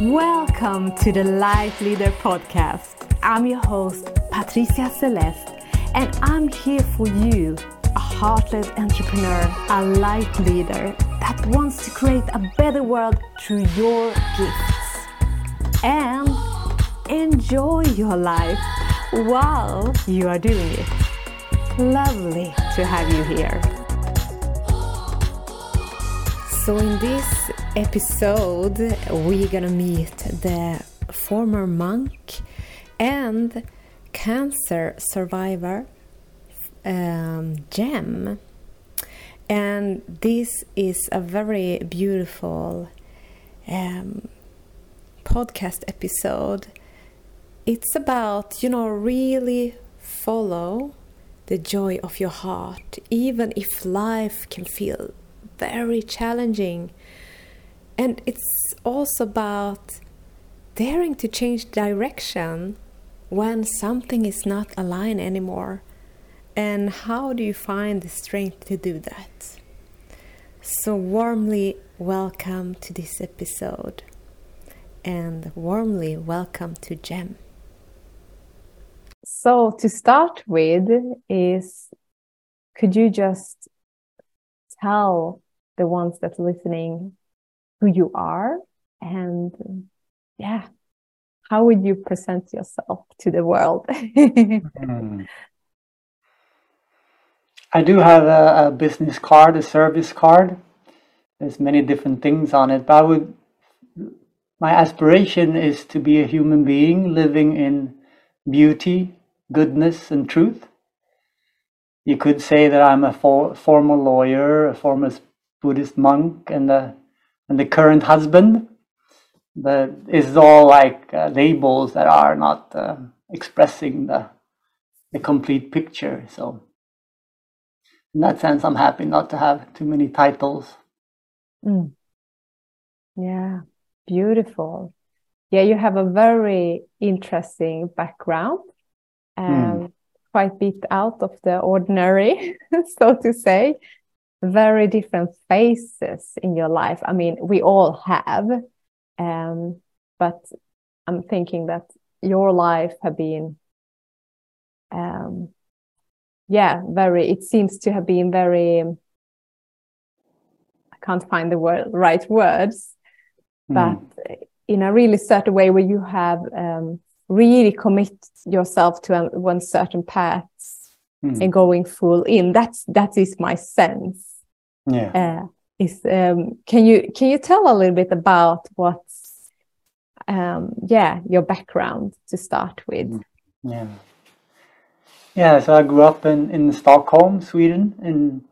Welcome to the Life Leader Podcast. I'm your host, Patricia Celeste, and I'm here for you, a heart-led entrepreneur, a life leader that wants to create a better world through your gifts. And enjoy your life while you are doing it. Lovely to have you here. So, in this episode, we're gonna meet the former monk and cancer survivor um, Jem. And this is a very beautiful um, podcast episode. It's about, you know, really follow the joy of your heart, even if life can feel very challenging. And it's also about daring to change direction when something is not aligned anymore. And how do you find the strength to do that? So, warmly welcome to this episode and warmly welcome to Jem. So, to start with, is could you just tell the ones that are listening who you are and yeah how would you present yourself to the world? Mm. i do have a, a, business card a service card. There's many different things on it but i would my aspiration is to be a human being living in beauty goodness and truth. You could say that i'm a for, former lawyer a former Buddhist monk and the and the current husband. But it's all like uh, labels that are not uh, expressing the the complete picture. So in that sense, I'm happy not to have too many titles. Mm. Yeah, beautiful. Yeah, you have a very interesting background, um, mm. quite bit out of the ordinary, so to say very different phases in your life. I mean, we all have, um, but I'm thinking that your life have been, um, yeah, very. It seems to have been very. I can't find the word, right words, mm. but in a really certain way where you have um, really commit yourself to a, one certain path mm. and going full in. That's that is my sense yeah. Uh, is um, can you can you tell a little bit about what's um, yeah your background to start with? Mm, yeah. Yeah, so I grew up in, in Stockholm, Sweden, and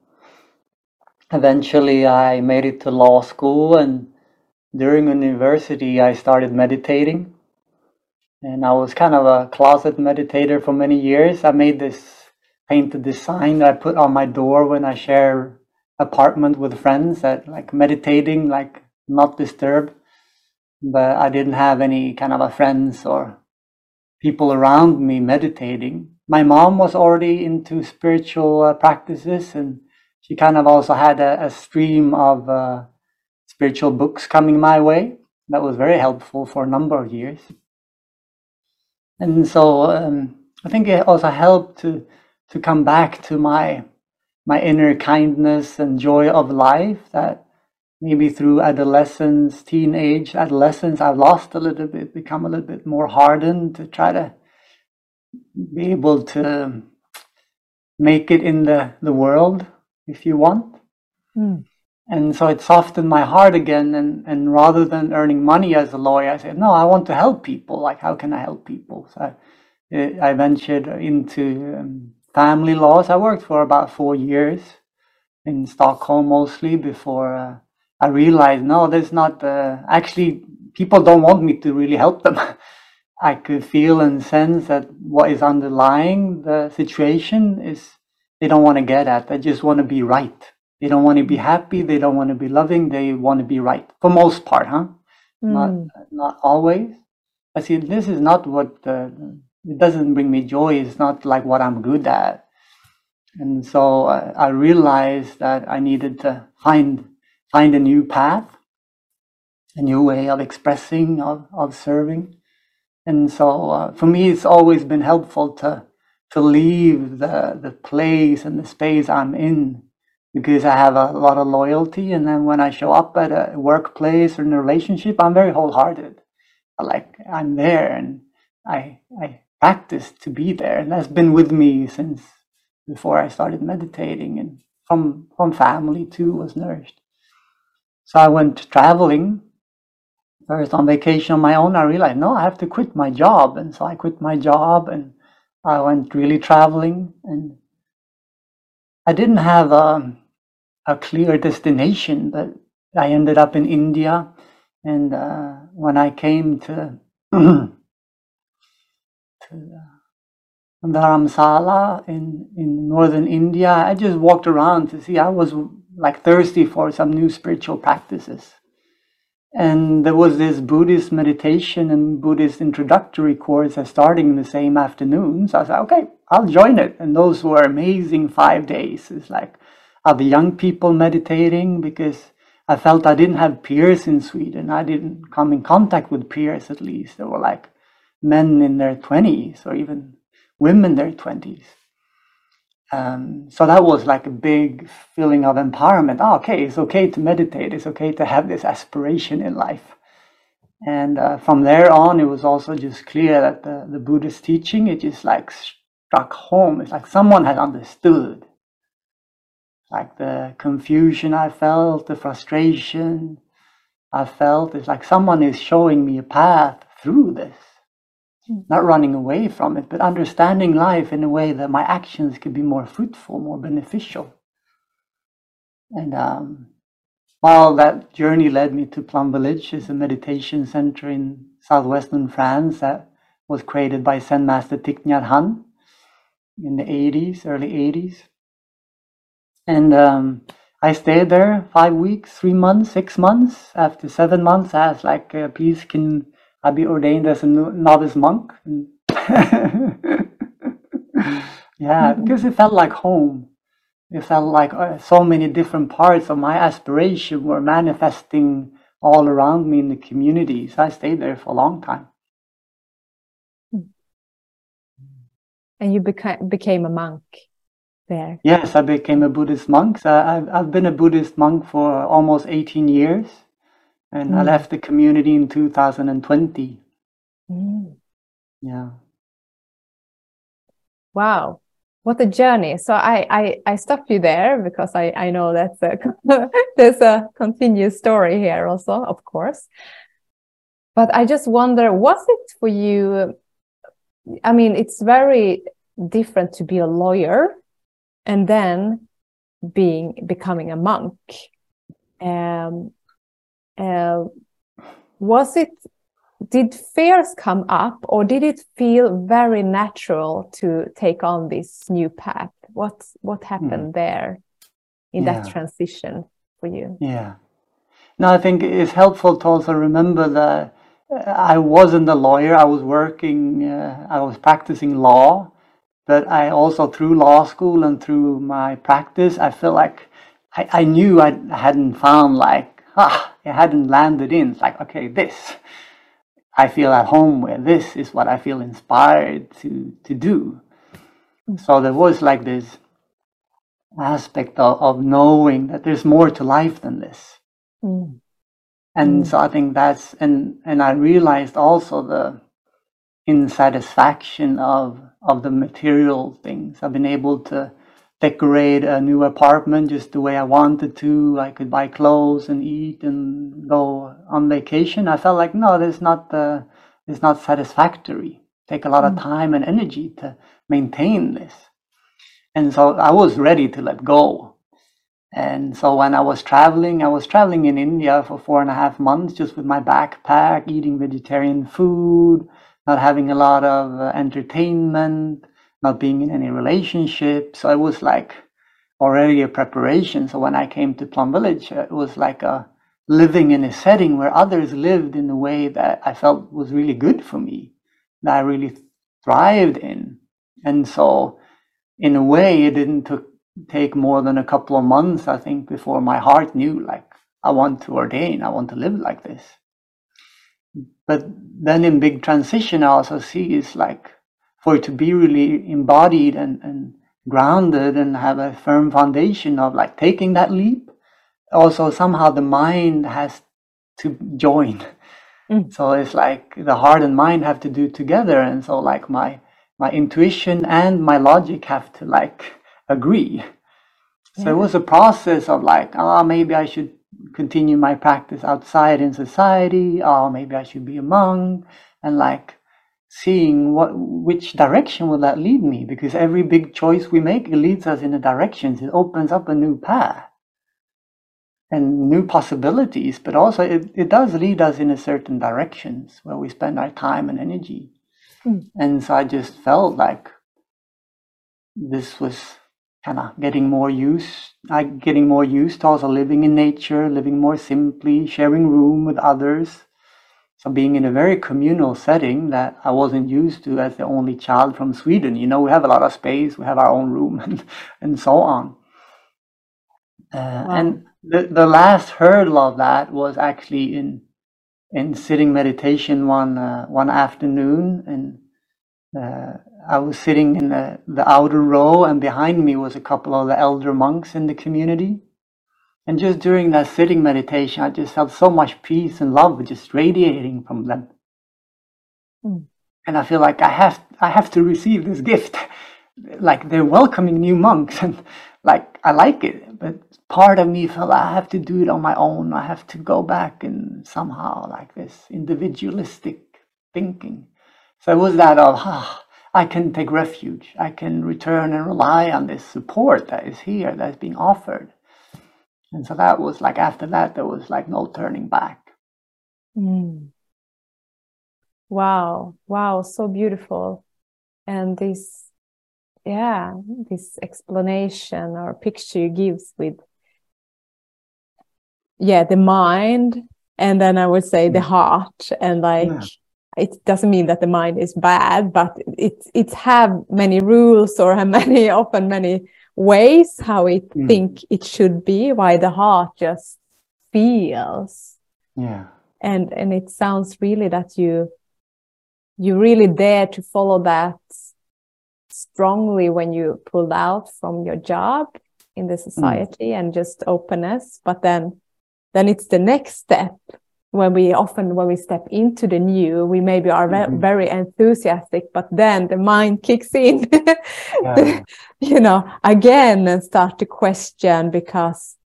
eventually I made it to law school. And during university, I started meditating. And I was kind of a closet meditator for many years. I made this painted this sign that I put on my door when I share apartment with friends that like meditating, like not disturb. But I didn't have any kind of a friends or people around me meditating. My mom was already into spiritual uh, practices and she kind of also had a, a stream of uh, spiritual books coming my way. That was very helpful for a number of years. And so um, I think it also helped to to come back to my my inner kindness and joy of life that maybe through adolescence, teenage, adolescence, I've lost a little bit, become a little bit more hardened to try to be able to make it in the, the world if you want. Mm. And so it softened my heart again. And, and rather than earning money as a lawyer, I said, no, I want to help people. Like, how can I help people? So I, I ventured into um, family laws. I worked for about four years in Stockholm mostly before uh, I realized no, there's not uh, actually people don't want me to really help them. I could feel and sense that what is underlying the situation is they don't want to get at. They just want to be right. They don't want to be happy. They don't want to be loving. They want to be right for most part, huh? Mm. Not not always. I see. This is not what the it doesn't bring me joy. It's not like what I'm good at. And so I, I realized that I needed to find find a new path. a new way of expressing, of, of serving. And so uh, for me, it's always been helpful to, to leave the, the place and the space I'm in because I have a lot of loyalty. And then when I show up at a workplace or in a relationship, I'm very wholehearted. Like I'm there and I, I practice to be there. And that's been with me since before I started meditating and from, from family too was nourished. So I went traveling first on vacation on my own. I realized, no, I have to quit my job. And so I quit my job and I went really traveling. And I didn't have a, a clear destination, but I ended up in India. And uh, when I came to, to uh, Dharamsala in, in northern India, I just walked around to see. I was like thirsty for some new spiritual practices. And there was this Buddhist meditation and Buddhist introductory course starting in the same afternoon. So I said, okay, I'll join it. And those were amazing five days. It's like other young people meditating because I felt I didn't have peers in Sweden. I didn't come in contact with peers at least. They were like men in their 20s or even women in their 20s. Um, so that was like a big feeling of empowerment. Oh, okay, it's okay to meditate. It's okay to have this aspiration in life. And uh, from there on, it was also just clear that the, the Buddhist teaching, it just like struck home. It's like someone had understood. Like the confusion I felt, the frustration I felt, it's like someone is showing me a path through this not running away from it, but understanding life in a way that my actions could be more fruitful, more beneficial. And um, while that journey led me to Plum Village, is a meditation center in southwestern France that was created by Zen Master Thich Nhat Hanh in the 80s, early 80s. And um, I stayed there five weeks, three months, six months. After seven months, I asked, like, uh, please, can I'd be ordained as a novice monk. yeah, because it felt like home. It felt like uh, so many different parts of my aspiration were manifesting all around me in the community. So I stayed there for a long time. And you beca- became a monk there? Yes, I became a Buddhist monk. So I've, I've been a Buddhist monk for almost 18 years and mm. I left the community in 2020. Mm. Yeah. Wow, what a journey! So I I, I stopped you there because I I know that a, there's a continuous story here also, of course. But I just wonder, was it for you? I mean, it's very different to be a lawyer and then being becoming a monk. Um, uh, was it did fears come up or did it feel very natural to take on this new path what what happened mm. there in yeah. that transition for you yeah no i think it's helpful to also remember that uh, i wasn't a lawyer i was working uh, i was practicing law but i also through law school and through my practice i feel like i, I knew i hadn't found like ah, it hadn't landed in. It's like, okay, this I feel at home with. This is what I feel inspired to to do. So there was like this aspect of, of knowing that there's more to life than this. Mm. And mm. so I think that's and and I realized also the insatisfaction of of the material things. I've been able to decorate a new apartment just the way I wanted to. I could buy clothes and eat and go on vacation. I felt like no, this not the it's not satisfactory. Take a lot of mm. time and energy to maintain this. And so I was ready to let go. And so when I was traveling, I was traveling in India for four and a half months just with my backpack, eating vegetarian food, not having a lot of uh, entertainment, not being in any relationship. So it was like already a preparation. So when I came to Plum Village, uh, it was like a living in a setting where others lived in a way that I felt was really good for me, that I really thrived in. And so, in a way, it didn't took, take more than a couple of months, I think, before my heart knew, like, I want to ordain, I want to live like this. but then in big transition, I also see is like for it to be really embodied and, and grounded and have a firm foundation of like taking that leap. Also, somehow the mind has to join. Mm. So it's like the heart and mind have to do together, and so like my my intuition and my logic have to like agree. So yeah. it was a process of like, ah, oh, maybe I should continue my practice outside in society, or maybe I should be a monk, and like seeing what which direction will that lead me? Because every big choice we make it leads us in a direction it opens up a new path and new possibilities but also it, it does lead us in a certain directions where we spend our time and energy. Mm. and so i just felt like this was kind of getting more used like getting more used to also living in nature living more simply sharing room with others being in a very communal setting that I wasn't used to as the only child from Sweden, you know, we have a lot of space, we have our own room, and, and so on. Uh, wow. And the, the last hurdle of that was actually in in sitting meditation one uh, one afternoon, and uh, I was sitting in the, the outer row, and behind me was a couple of the elder monks in the community. And just during that sitting meditation, I just felt so much peace and love just radiating from them. Mm. And I feel like I have I have to receive this gift. like they're welcoming new monks and like I like it. But part of me felt I have to do it on my own. I have to go back and somehow like this individualistic thinking. So it was that of ah, I can take refuge. I can return and rely on this support that is here, that is being offered. And so that was like after that, there was like no turning back. Mm. Wow, wow, so beautiful. And this, yeah, this explanation or picture you gives with, yeah, the mind, and then I would say the mm. heart, and like, yeah. it doesn't mean that the mind is bad, but it it have many rules or have many often many ways how it mm. think it should be why the heart just feels yeah and and it sounds really that you you really dare to follow that strongly when you pulled out from your job in the hmm. society mm. and just openness but then then it's the next step when we often when we step into the new we maybe are ve- mm-hmm. very enthusiastic but then the mind kicks in yeah. you know again and start to question because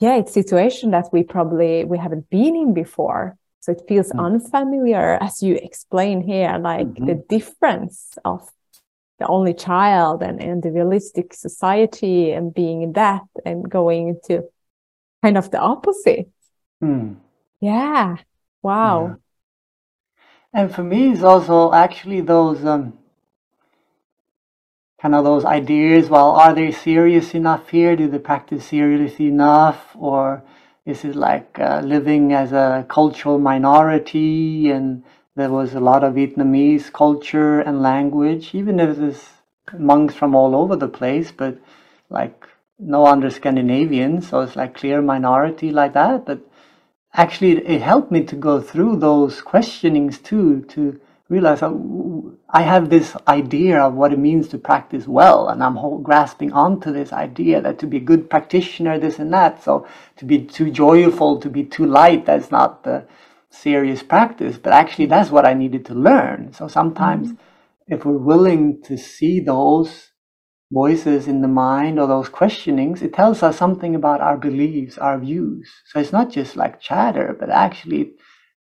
yeah it's a situation that we probably we haven't been in before so it feels mm-hmm. unfamiliar as you explain here like mm-hmm. the difference of the only child and individualistic society and being in that and going into kind of the opposite mm. Yeah. Wow. Yeah. And for me, it's also actually those um, kind of those ideas. Well, are they serious enough here? Do they practice seriously enough, or is it like uh, living as a cultural minority? And there was a lot of Vietnamese culture and language, even if there's monks from all over the place, but like no under Scandinavian, so it's like clear minority like that. But actually it helped me to go through those questionings too to realize I have this idea of what it means to practice well, and I'm grasping onto this idea that to be a good practitioner, this and that. So to be too joyful, to be too light, that's not the serious practice. But actually, that's what I needed to learn. So sometimes, mm-hmm. if we're willing to see those voices in the mind or those questionings, it tells us something about our beliefs, our views. So it's not just like chatter, but actually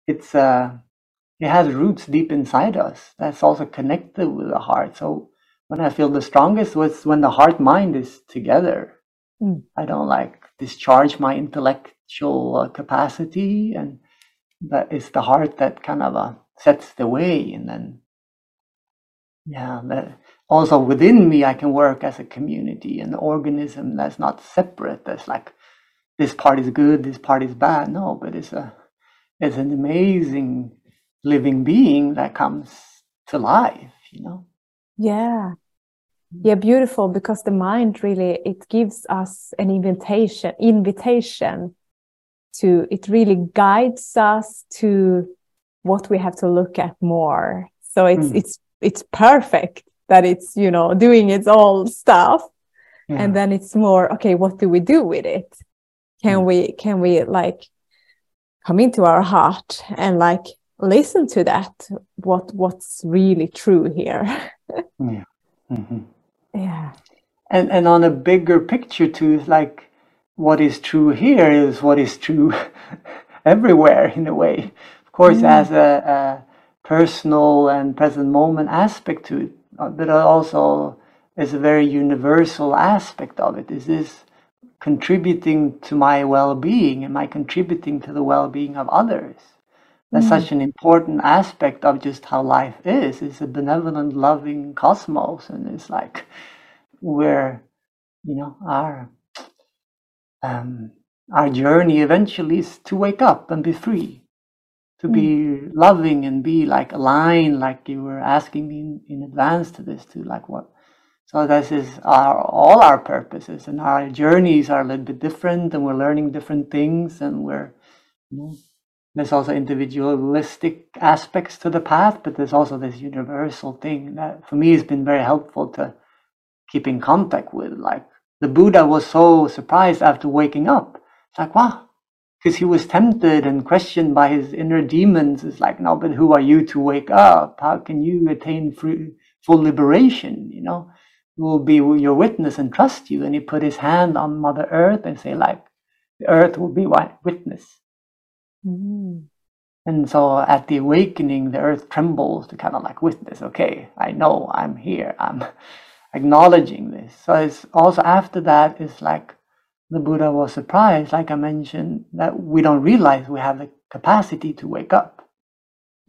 it's uh, it has roots deep inside us. That's also connected with the heart. So when I feel the strongest was when the heart mind is together. Mm. I don't like discharge my intellectual uh, capacity, and but it's the heart that kind of uh, sets the way, and then yeah, that also within me i can work as a community an organism that's not separate that's like this part is good this part is bad. No but it's a it's an amazing living being that comes to life you know? Yeah. Yeah beautiful because the mind really it gives us an invitation invitation to it really guides us to what we have to look at more. So it's Mm. it's it's perfect that it's you know doing its all stuff Yeah. and then it's more okay what do we do with it can Mm. we can we like come into our heart and like listen to that what what's really true here Mhm. yeah and and on a bigger picture too like what is true here is what is true everywhere in a way of course Mm. as a, a personal and present moment aspect to it but also there's a very universal aspect of it. Is this contributing to my well-being? Am i contributing to the well-being of others? That's Mm. such an important aspect of just how life is. It's a benevolent loving cosmos and it's like where you know our um, our journey eventually is to wake up and be free to hmm. be loving and be like aligned like you were asking me in, in advance to this to like what so this is our all our purposes and our journeys are a little bit different and we're learning different things and we're you know there's also individualistic aspects to the path but there's also this universal thing that for me has been very helpful to keep in contact with. Like the Buddha was so surprised after waking up. It's like, wow, because he was tempted and questioned by his inner demons. It's like, no, but who are you to wake up? How can you attain free, full liberation? You know, who will be your witness and trust you? And he put his hand on Mother Earth and say, like, the earth will be my witness. Mm. And so at the awakening, the earth trembles to kind of like witness, okay, I know I'm here. I'm acknowledging this. So it's also after that, it's like the Buddha was surprised, like I mentioned, that we don't realize we have the capacity to wake up.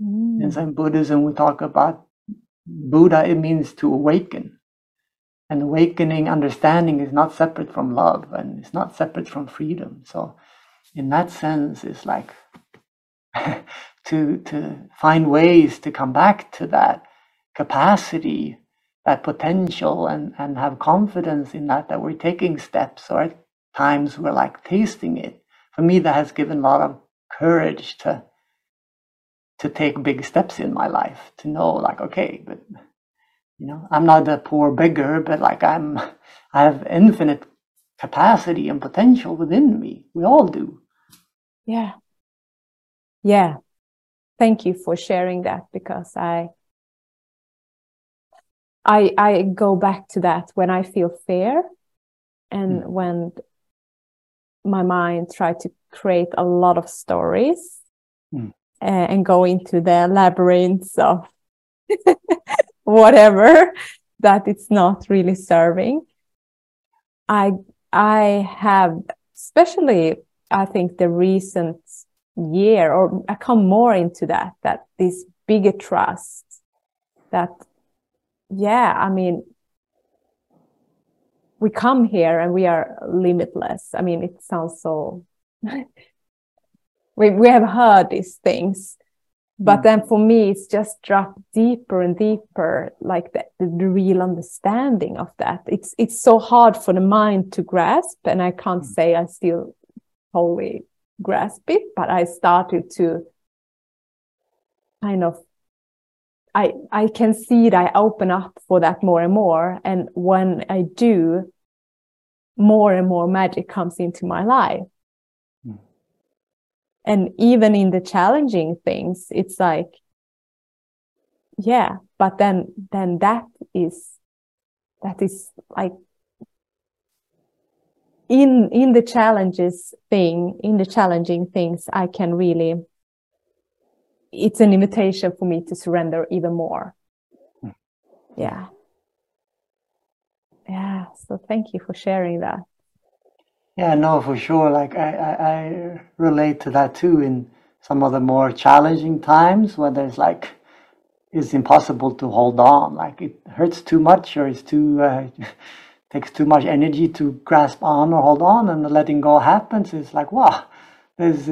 Mm. And so in Buddhism, we talk about Buddha, it means to awaken. And awakening understanding is not separate from love and it's not separate from freedom. So, in that sense, it's like to, to find ways to come back to that capacity, that potential, and, and have confidence in that, that we're taking steps, or times we're like tasting it. For me, that has given a lot of courage to to take big steps in my life to know like okay but you know i'm not a poor beggar but like i'm i have infinite capacity and potential within me we all do Yeah. Yeah. Thank you for sharing that because I I I go back to that when I feel fear and hmm. when my mind try to create a lot of stories Mm. and go into the labyrinths of whatever that it's not really serving. I I have especially I think the recent year, or I come more into that, that this bigger trust that, yeah, I mean, we come here and we are limitless. I mean, it sounds so, we, we have heard these things, but Mm. then for me, it's just dropped deeper and deeper, like the, the real understanding of that. It's, it's so hard for the mind to grasp, and I can't Mm. say I still wholly grasp it, but I started to kind of I I can see that I open up for that more and more. And when I do, more and more magic comes into my life. Mm. And even in the challenging things, it's like, yeah, but then then that is that is like in in the challenges thing in the challenging things i can really it's an invitation for me to surrender even more Mm. yeah yeah so thank you for sharing that. Yeah no for sure. Like I, I i relate to that too in some of the more challenging times when there's like it's impossible to hold on. Like it hurts too much or it's too uh, takes too much energy to grasp on or hold on and the letting go happens. It's like wow there's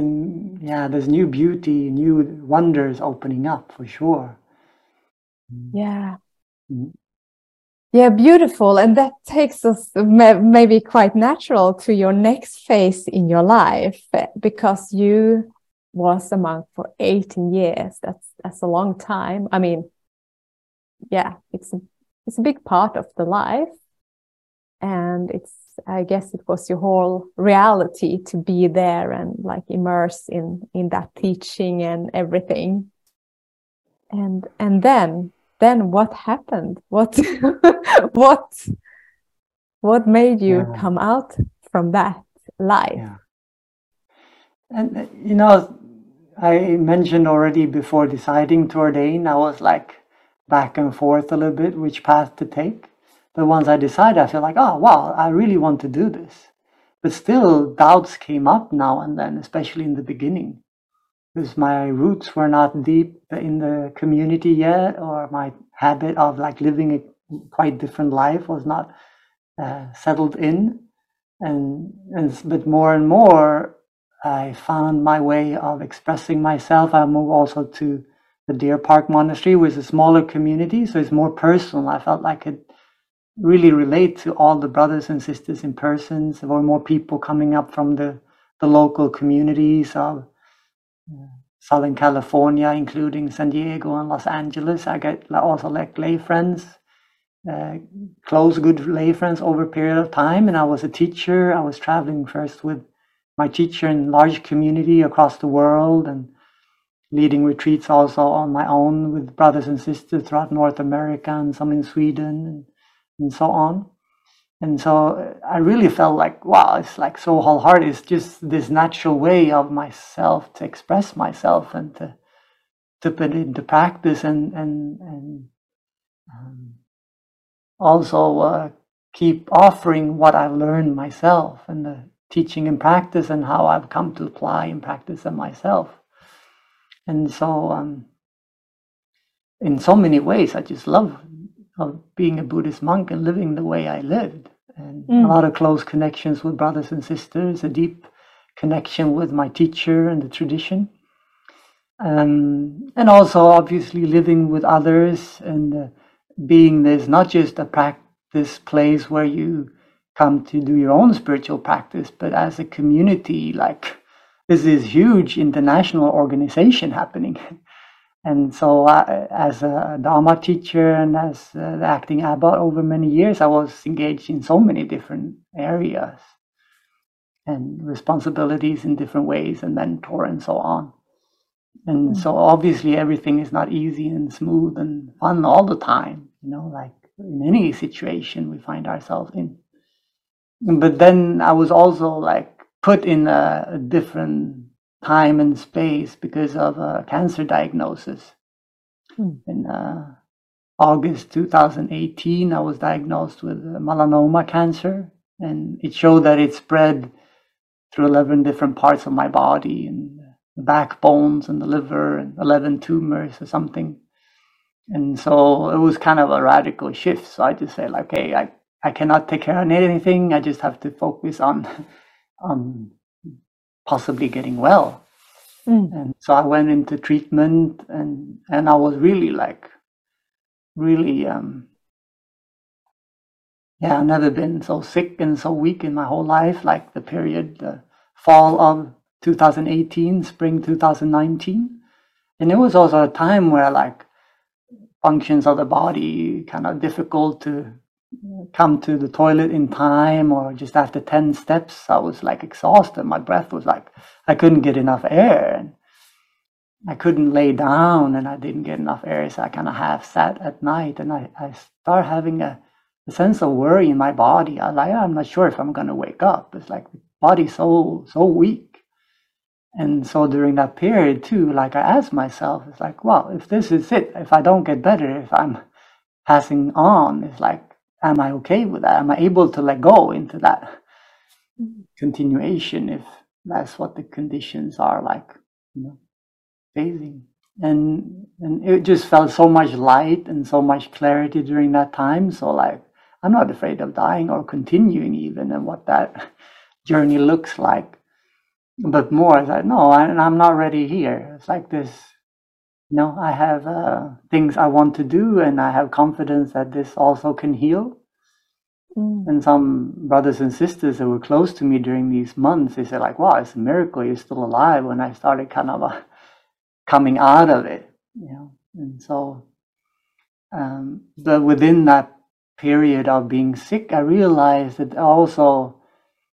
yeah there's new beauty new wonders opening up for sure. Yeah. Mhm. Yeah beautiful and that takes us maybe quite natural to your next phase in your life eh, because you was a monk for 18 years. That's that's a long time. I mean, yeah, it's a it's a big part of the life. And it's I guess it was your whole reality to be there and like immerse in in that teaching and everything. And and then then what happened? What what what made you yeah. come out from that life? Yeah. And uh, you know, I mentioned already before deciding to ordain, I was like back and forth a little bit which path to take. But once I decided, I feel like, oh, wow, I really want to do this. But still, doubts came up now and then, especially in the beginning, because my roots were not deep in the community yet, or my habit of like living a quite different life was not uh, settled in. And, and but more and more, I found my way of expressing myself. I moved also to the Deer Park Monastery, which is a smaller community, so it's more personal. I felt like it really relate to all the brothers and sisters in person. There were more people coming up from the, the local communities of Southern California, including San Diego and Los Angeles. I get also like lay friends, uh, close, good lay friends over a period of time. And I was a teacher. I was traveling first with my teacher in large community across the world and leading retreats also on my own with brothers and sisters throughout North America and some in Sweden and, and so on. And so I really felt like, wow, it's like so wholehearted. It's just this natural way of myself to express myself and to to put it into practice and and and um, also uh, keep offering what I've learned myself and the teaching and practice and how I've come to apply and practice them myself. And so, um, in so many ways, I just love of being a Buddhist monk and living the way I lived. And mm. a lot of close connections with brothers and sisters, a deep connection with my teacher and the tradition. Um, and also, obviously, living with others and uh, being this not just a practice place where you come to do your own spiritual practice, but as a community, like this is huge international organization happening. And so, uh, as a Dharma teacher and as uh, the acting abbot over many years, I was engaged in so many different areas and responsibilities in different ways, and mentor and so on. And mm-hmm. so, obviously, everything is not easy and smooth and fun all the time, you know, like in any situation we find ourselves in but then I was also like put in a, a different time and space because of a cancer diagnosis. Hmm. In uh, August 2018, I was diagnosed with melanoma cancer, and it showed that it spread through 11 different parts of my body and the backbones and the liver and 11 tumors or something. And so it was kind of a radical shift. So I just said, like, hey, I I cannot take care of anything. I just have to focus on on possibly getting well. Mm. And so I went into treatment and and I was really like really um yeah, I've never been so sick and so weak in my whole life, like the period the fall of 2018, spring 2019. And it was also a time where like functions of the body kind of difficult to come to the toilet in time or just after 10 steps i was like exhausted. My breath was like i couldn't get enough air and i couldn't lay down and i didn't get enough air so i kind of half sat at night and i, I start having a, a sense of worry in my body. I like i'm not sure if i'm going to wake up. It's like the body's so so weak. And so during that period too like i asked myself it's like well if this is it if i don't get better if i'm passing on it's like am I okay with that? Am I able to let go into that continuation if that's what the conditions are like, you know, phasing? And and it just felt so much light and so much clarity during that time. So like I'm not afraid of dying or continuing even and what that journey looks like. But more, it's like, no, I, I'm not ready here. It's like this you know, I have uh, things I want to do, and I have confidence that this also can heal. Mm. And some brothers and sisters that were close to me during these months, they said like, wow, it's a miracle you're still alive when I started kind of uh, coming out of it, you know. And so, um, but within that period of being sick, I realized that also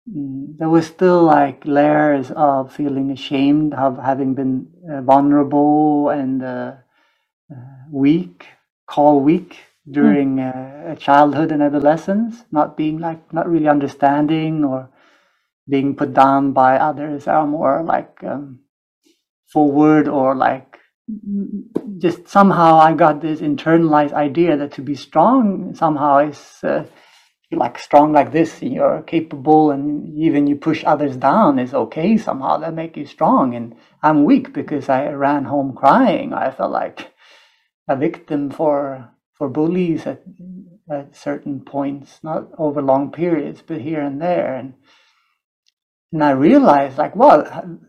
mm, there was still like layers of feeling ashamed of having been vulnerable and uh, uh, weak, call weak during mm. uh, childhood and adolescence, not being like not really understanding or being put down by others are more like um, forward or like just somehow I got this internalized idea that to be strong somehow is uh, like strong like this you're capable and even you push others down is okay somehow that make you strong and I'm weak because I ran home crying I felt like a victim for for bullies at, at certain points, not over long periods, but here and there. And, and I realized, like, well,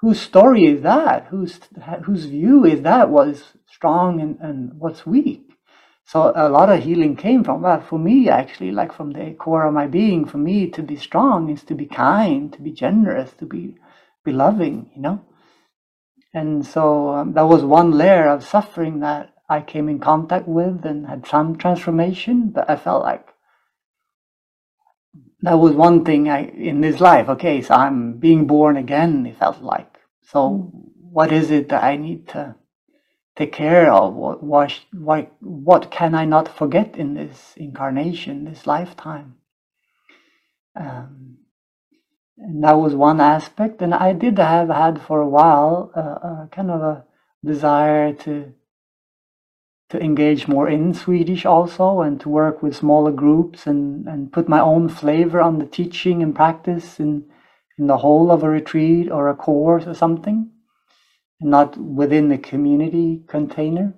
whose story is that? Whose, whose view is that? What's strong and, and what's weak? So a lot of healing came from that. For me, actually, like from the core of my being, for me to be strong is to be kind, to be generous, to be, be loving, you know? And so um, that was one layer of suffering that I came in contact with and had some transformation, but I felt like that was one thing I in this life. Okay, so I'm being born again. It felt like so. Mm. What is it that I need to take care of? What what what, can I not forget in this incarnation, this lifetime? Um, and that was one aspect, and I did have had for a while uh, uh, kind of a desire to to engage more in Swedish also and to work with smaller groups and, and put my own flavor on the teaching and practice in, in the whole of a retreat or a course or something, not within the community container.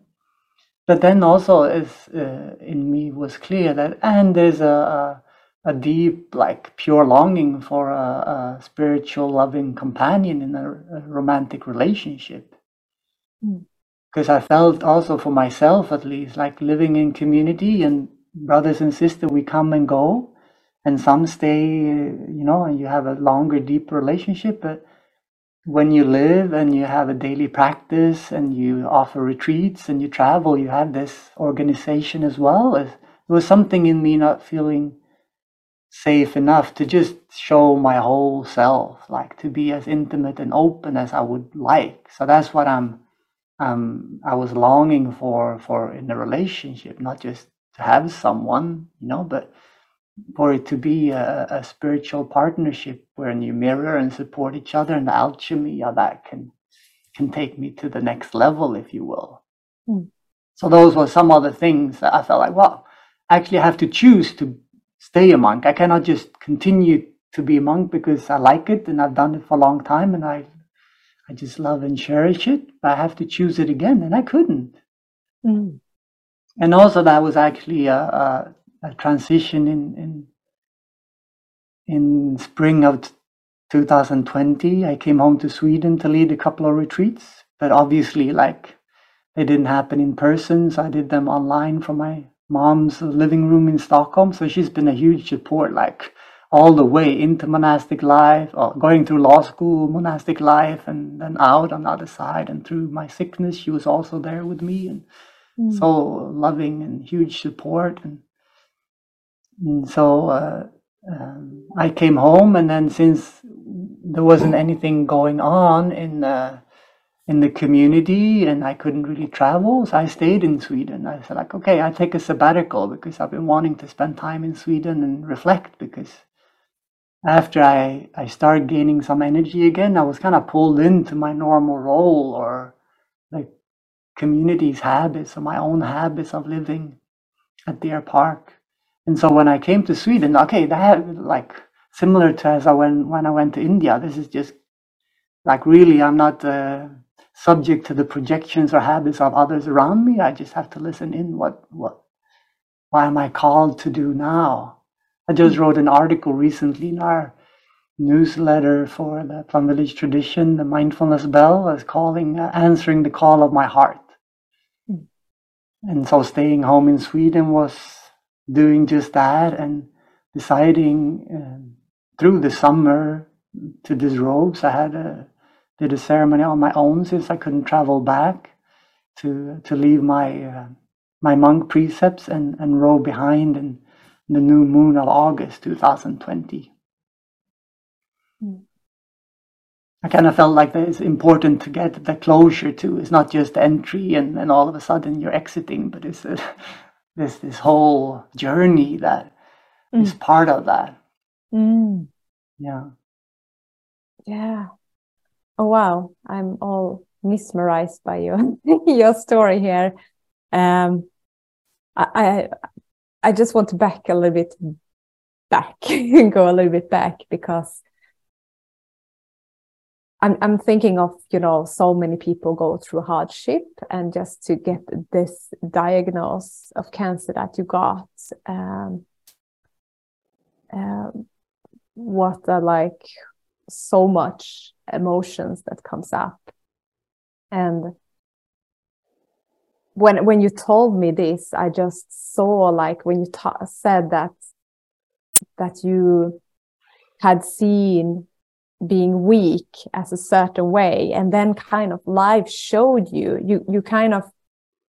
But then also as uh, in me was clear that, and there's a, a, a deep, like pure longing for a, a spiritual loving companion in a, a romantic relationship. Mm because I felt also for myself at least like living in community and brothers and sisters we come and go and some stay you know and you have a longer deeper relationship but when you live and you have a daily practice and you offer retreats and you travel you have this organization as well. There was something in me not feeling safe enough to just show my whole self like to be as intimate and open as i would like. So that's what i'm um, I was longing for for in a relationship, not just to have someone, you know, but for it to be a, a spiritual partnership where you mirror and support each other, and the alchemy of that can can take me to the next level, if you will. Mm. So those were some other things that I felt like, well, actually I actually have to choose to stay a monk. I cannot just continue to be a monk because I like it and I've done it for a long time and I I just love and cherish it, but I have to choose it again, and I couldn't. Mm. And also, that was actually a, a, a transition in, in in spring of 2020. I came home to Sweden to lead a couple of retreats, but obviously, like they didn't happen in person, so I did them online from my mom's living room in Stockholm. So she's been a huge support, like all the way into monastic life, or going through law school, monastic life, and then out on the other side. And through my sickness, she was also there with me, and mm. so loving and huge support. And, and so uh, um, I came home, and then since there wasn't anything going on in the in the community and I couldn't really travel. So I stayed in Sweden. I said like, okay, I take a sabbatical because I've been wanting to spend time in Sweden and reflect because after I, I started gaining some energy again, I was kind of pulled into my normal role or like community's habits or my own habits of living at Deer Park. And so when I came to Sweden, okay, that like similar to as I went when I went to India, this is just like really I'm not uh, subject to the projections or habits of others around me. I just have to listen in what what why am I called to do now? I just wrote an article recently in our newsletter for the Plum Village tradition, the mindfulness bell, as calling, uh, answering the call of my heart. Mm. And so staying home in Sweden was doing just that. And deciding um, through the summer to disrobe. So I had a did a ceremony on my own since I couldn't travel back to to leave my uh, my monk precepts and and robe behind in the new moon of August 2020. Mm. I kind of felt like it's important to get the closure to. It's not just entry and, and all of a sudden you're exiting, but it's a, this this whole journey that mm. is part of that. Mm. Yeah. Yeah. Oh wow, I'm all mesmerized by your your story here. Um, I, I I just want to back a little bit back, and go a little bit back because I'm I'm thinking of you know so many people go through hardship and just to get this diagnosis of cancer that you got. Um, um, what are like so much emotions that comes up and when when you told me this i just saw like when you said that that you had seen being weak as a certain way and then kind of life showed you you you kind of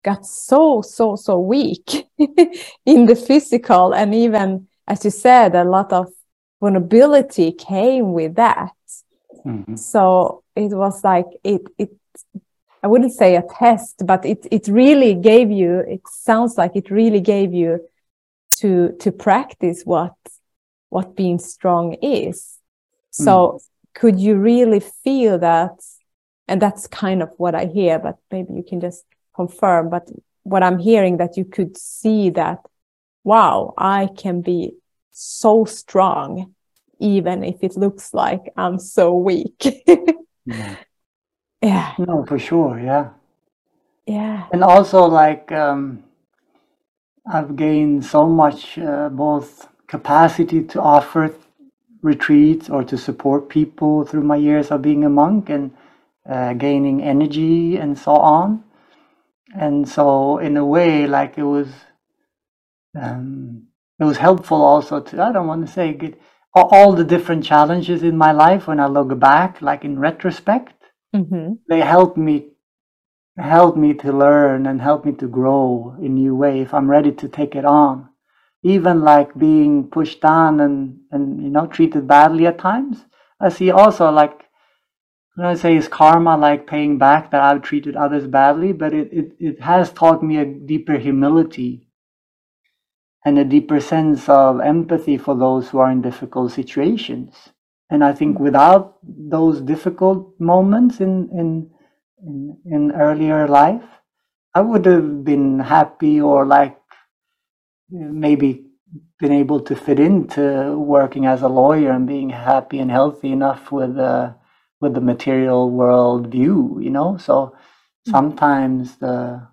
got so so so weak in the physical and even as you said a lot of vulnerability came with that Mm-hmm. So it was like it it I wouldn't say a test, but it it really gave you. It sounds like it really gave you to to practice what what being strong is. So mm. Could you really feel that? And that's kind of what I hear, but maybe you can just confirm. But what I'm hearing that you could see that, wow, I can be so strong even if it looks like I'm so weak. yeah. yeah. No, for sure. Yeah. Yeah. And also, like, um, I've gained so much uh, both capacity to offer retreats or to support people through my years of being a monk and uh, gaining energy and so on. And so, in a way, like it was, um, it was helpful also to. I don't want to say get all the different challenges in my life when I look back, like in retrospect, mm-hmm. they help me help me to learn and help me to grow in new way if I'm ready to take it on. Even like being pushed down and, and you know treated badly at times. I see also like when I say is karma like paying back that I've treated others badly, but it, it, it has taught me a deeper humility and a deeper sense of empathy for those who are in difficult situations. And I think mm-hmm. without those difficult moments in, in, in, in earlier life, I would have been happy or like maybe been able to fit into working as a lawyer and being happy and healthy enough with the with the material world view, you know. So mm. sometimes the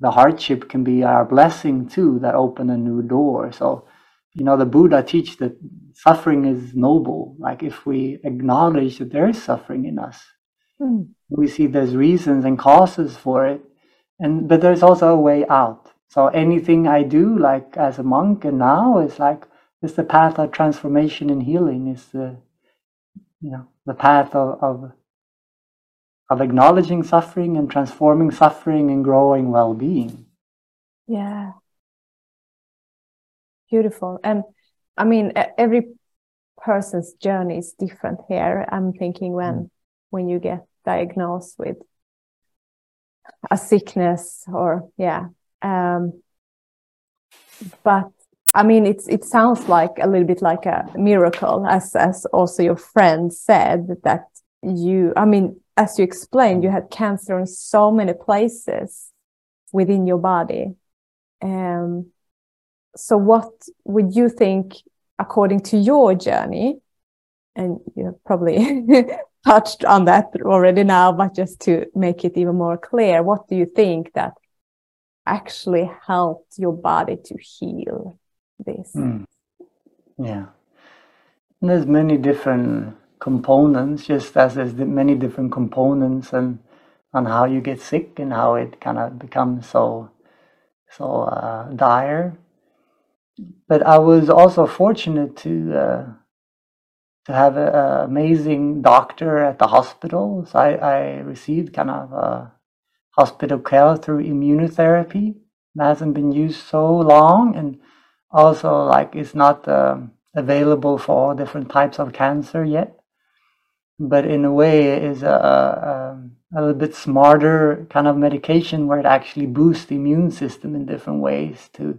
the hardship can be our blessing too that open a new door so you know the buddha teach that suffering is noble like if we acknowledge that there is suffering in us mm. we see there's reasons and causes for it and but there's also a way out so anything i do like as a monk and now is like it's the path of transformation and healing. Is the you know the path of, of of acknowledging suffering and transforming suffering and growing well-being. Yeah. Beautiful. And i mean every person's journey is different here. I'm thinking when mm. when you get diagnosed with a sickness or yeah um but i mean it's it sounds like a little bit like a miracle as as also your friend said that you i mean as you explained, you had cancer in so many places within your body. Um, so, what would you think, according to your journey? And you have probably touched on that already now, but just to make it even more clear, what do you think that actually helped your body to heal this? Mm. Yeah, and there's many different components, just as there's many different components and on how you get sick and how it kind of becomes so so uh, dire. but I was also fortunate to uh, to have an amazing doctor at the hospital. So I, I received kind of a hospital care through immunotherapy. Hasn't been used so long, and also like it's not um, available for all different types of cancer yet. But in a way, it is a, a, a little bit smarter kind of medication where it actually boosts the immune system in different ways to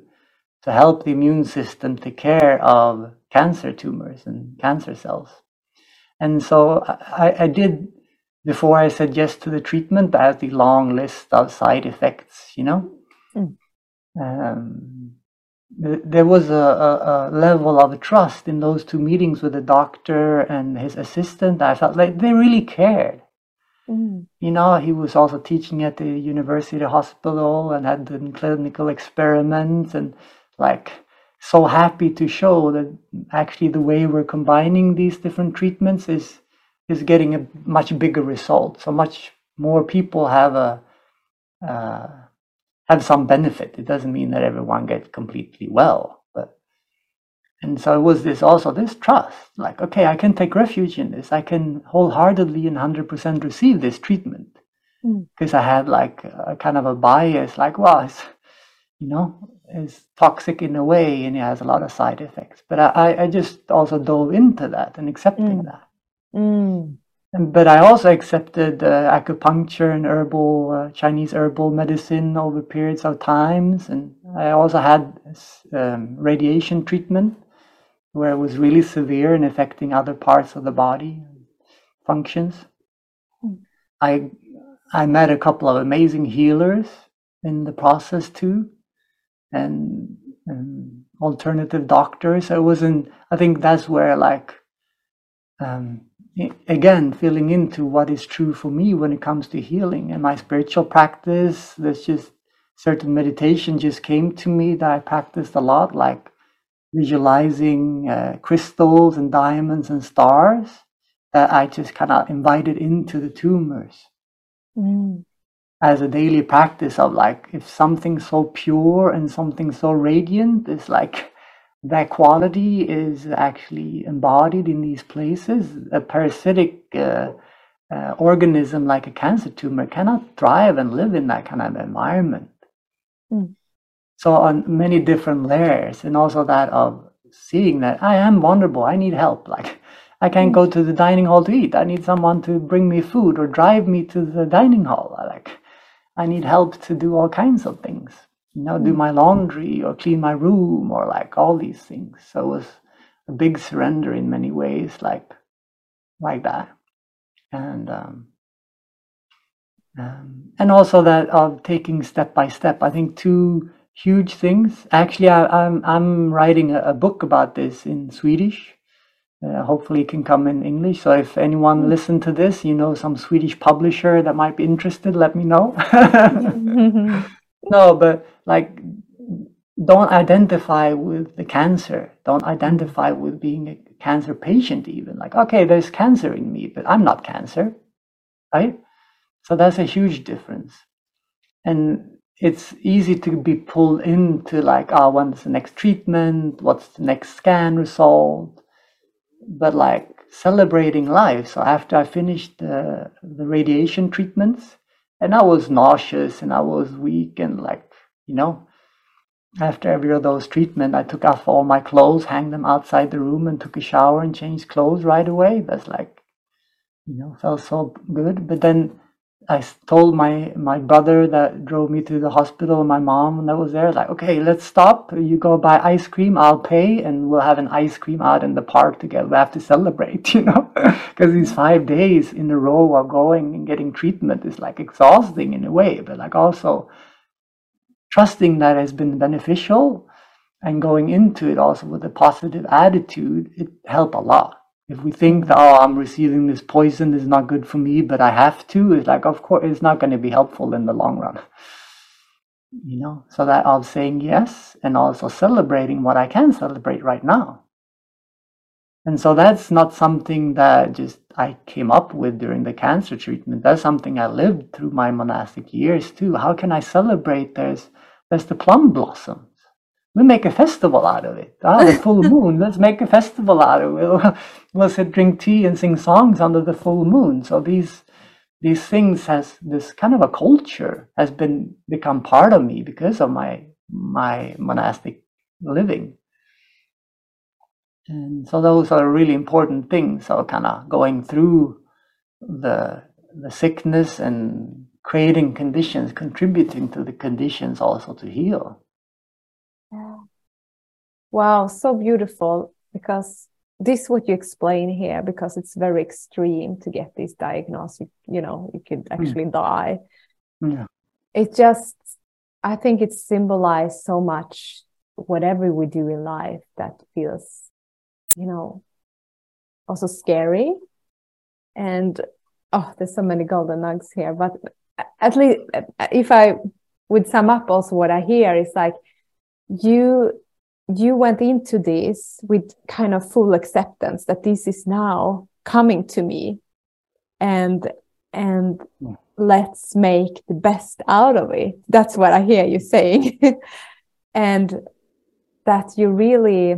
to help the immune system take care of cancer tumors and cancer cells. And so I, I did, before I said yes to the treatment, I had the long list of side effects, you know. Mm. Um, there was a, a, a, level of trust in those two meetings with the doctor and his assistant. I felt like they really cared. Mm. You know, he was also teaching at the university hospital and had done clinical experiments and like so happy to show that actually the way we're combining these different treatments is is getting a much bigger result. So much more people have a uh, have some benefit. It doesn't mean that everyone gets completely well, but and so it was this also this trust, like okay, I can take refuge in this. I can wholeheartedly and hundred percent receive this treatment because mm. I had like a kind of a bias, like well, it's you know is toxic in a way and it has a lot of side effects. But I, I just also dove into that and accepting mm. that. Mm. But I also accepted uh, acupuncture and herbal uh, Chinese herbal medicine over periods of times, and I also had um, radiation treatment where it was really severe and affecting other parts of the body functions. Mm. I I met a couple of amazing healers in the process too and, and alternative doctors. I wasn't. I think that's where like um, again filling into what is true for me when it comes to healing and my spiritual practice. There's just certain meditation just came to me that I practiced a lot, like visualizing uh, crystals and diamonds and stars that I just kind of invited into the tumors. Mm as a daily practice of like if something so pure and something so radiant is like that quality is actually embodied in these places a parasitic uh, uh, organism like a cancer tumor cannot thrive and live in that kind of environment mm. so on many different layers and also that of seeing that i am vulnerable i need help like I can't go to the dining hall to eat. I need someone to bring me food or drive me to the dining hall. Like I need help to do all kinds of things, you know, do hmm. my laundry or clean my room or like all these things. So it was a big surrender in many ways, like like that, and um, um, and also that of taking step by step. I think two huge things. Actually, I, am I'm, I'm writing a, a book about this in Swedish uh, hopefully it can come in English. So if anyone mm. listen to this, you know some Swedish publisher that might be interested, let me know. no, but like don't identify with the cancer. Don't identify with being a cancer patient even. Like, okay, there's cancer in me, but I'm not cancer. Right? So that's a huge difference. And it's easy to be pulled into like, ah, oh, when's the next treatment? What's the next scan result? but like celebrating life. So after I finished the, the radiation treatments, and I was nauseous and I was weak and like, you know, after every of those treatment, I took off all my clothes, hang them outside the room, and took a shower and changed clothes right away. That's like, you know, felt so good. But then I told my my brother that drove me to the hospital, my mom that was there, like, okay, let's stop. You go buy ice cream, I'll pay, and we'll have an ice cream out in the park together. We have to celebrate, you know, because these five days in a row of going and getting treatment is like exhausting in a way, but like also trusting that has been beneficial and going into it also with a positive attitude, it helped a lot if we think that oh i'm receiving this poison is not good for me but i have to it's like of course it's not going to be helpful in the long run. You know? So that of saying yes and also celebrating what i can celebrate right now. And so that's not something that just i came up with during the cancer treatment. That's something i lived through my monastic years too. How can i celebrate there's there's the plum blossoms we make a festival out of it. Ah, the full moon. Let's make a festival out of it. We'll, sit, drink tea, and sing songs under the full moon. So these these things has this kind of a culture has been become part of me because of my my monastic living. And so those are really important things. So kind of going through the the sickness and creating conditions, contributing to the conditions also to heal. Wow, so beautiful because this what you explain here because it's very extreme to get this diagnosis. You, you know, you could hmm. actually mm. die. Yeah. It just, I think it symbolized so much whatever we do in life that feels, you know, also scary. And oh, there's so many golden nuggets here. But at least if I would sum up also what I hear is like you you went into this with kind of full acceptance that this is now coming to me and and yeah. let's make the best out of it. That's what i hear you saying. And that you really